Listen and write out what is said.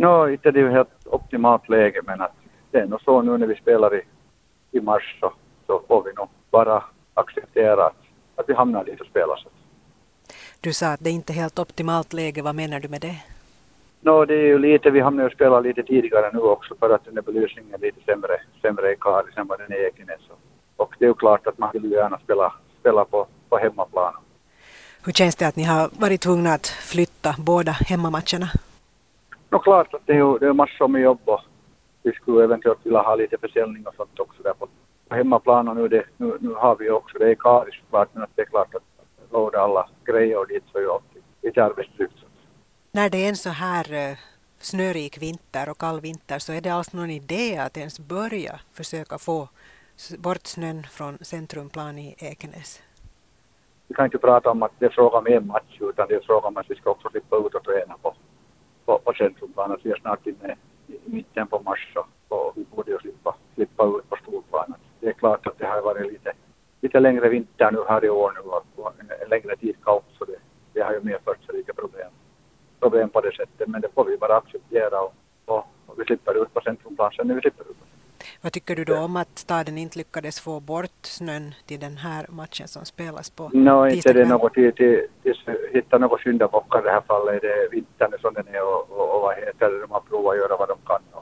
No, inte det är helt optimalt läge men att det är nog så nu när vi spelar i, i mars så, så får vi nog bara acceptera att, att vi hamnar dit och spelar. Så. Du sa att det inte är helt optimalt läge, vad menar du med det? No, det är ju lite, vi hamnar ju och spelar lite tidigare nu också för att den där belysningen är lite sämre, sämre i Karis än vad den är i Ekenäs. Och det är ju klart att man vill ju gärna spela, spela på, på hemmaplan. Hur känns det att ni har varit tvungna att flytta båda hemmamatcherna? No, klart att det är ju det är massor med jobb och vi skulle eventuellt vilja ha lite försäljning och sånt också där på, på hemmaplan och nu, det, nu, nu har vi också det i Karis klart men att det är klart att loada alla grejer dit så är ju alltid lite arbetstryck. När det är en så här uh, snörik vinter och kall vinter så är det alls någon idé att ens börja försöka få bort snön från centrumplan i Ekenäs? Vi kan inte prata om att det är fråga om en match utan det är fråga om att vi ska också slippa ut och träna på, på, på centrumplan. Vi är snart inne i mitten på mars och vi borde ju slippa, slippa ut på storplanen. Det är klart att det har varit lite, lite längre vinter nu här i år nu och en längre tid kallt så det, det har ju medfört så lite problem, problem på det sättet men det får vi bara acceptera och, och, och vi slipper ut på centrumplan sen när vi slipper ut. Vad tycker du då om att staden inte lyckades få bort snön till den här matchen som spelas på No, inte det något till, till, till hitta något syndabockar i det här fallet. Det är vintern som den är och, och, och vad heter det, de har provat att göra vad de kan.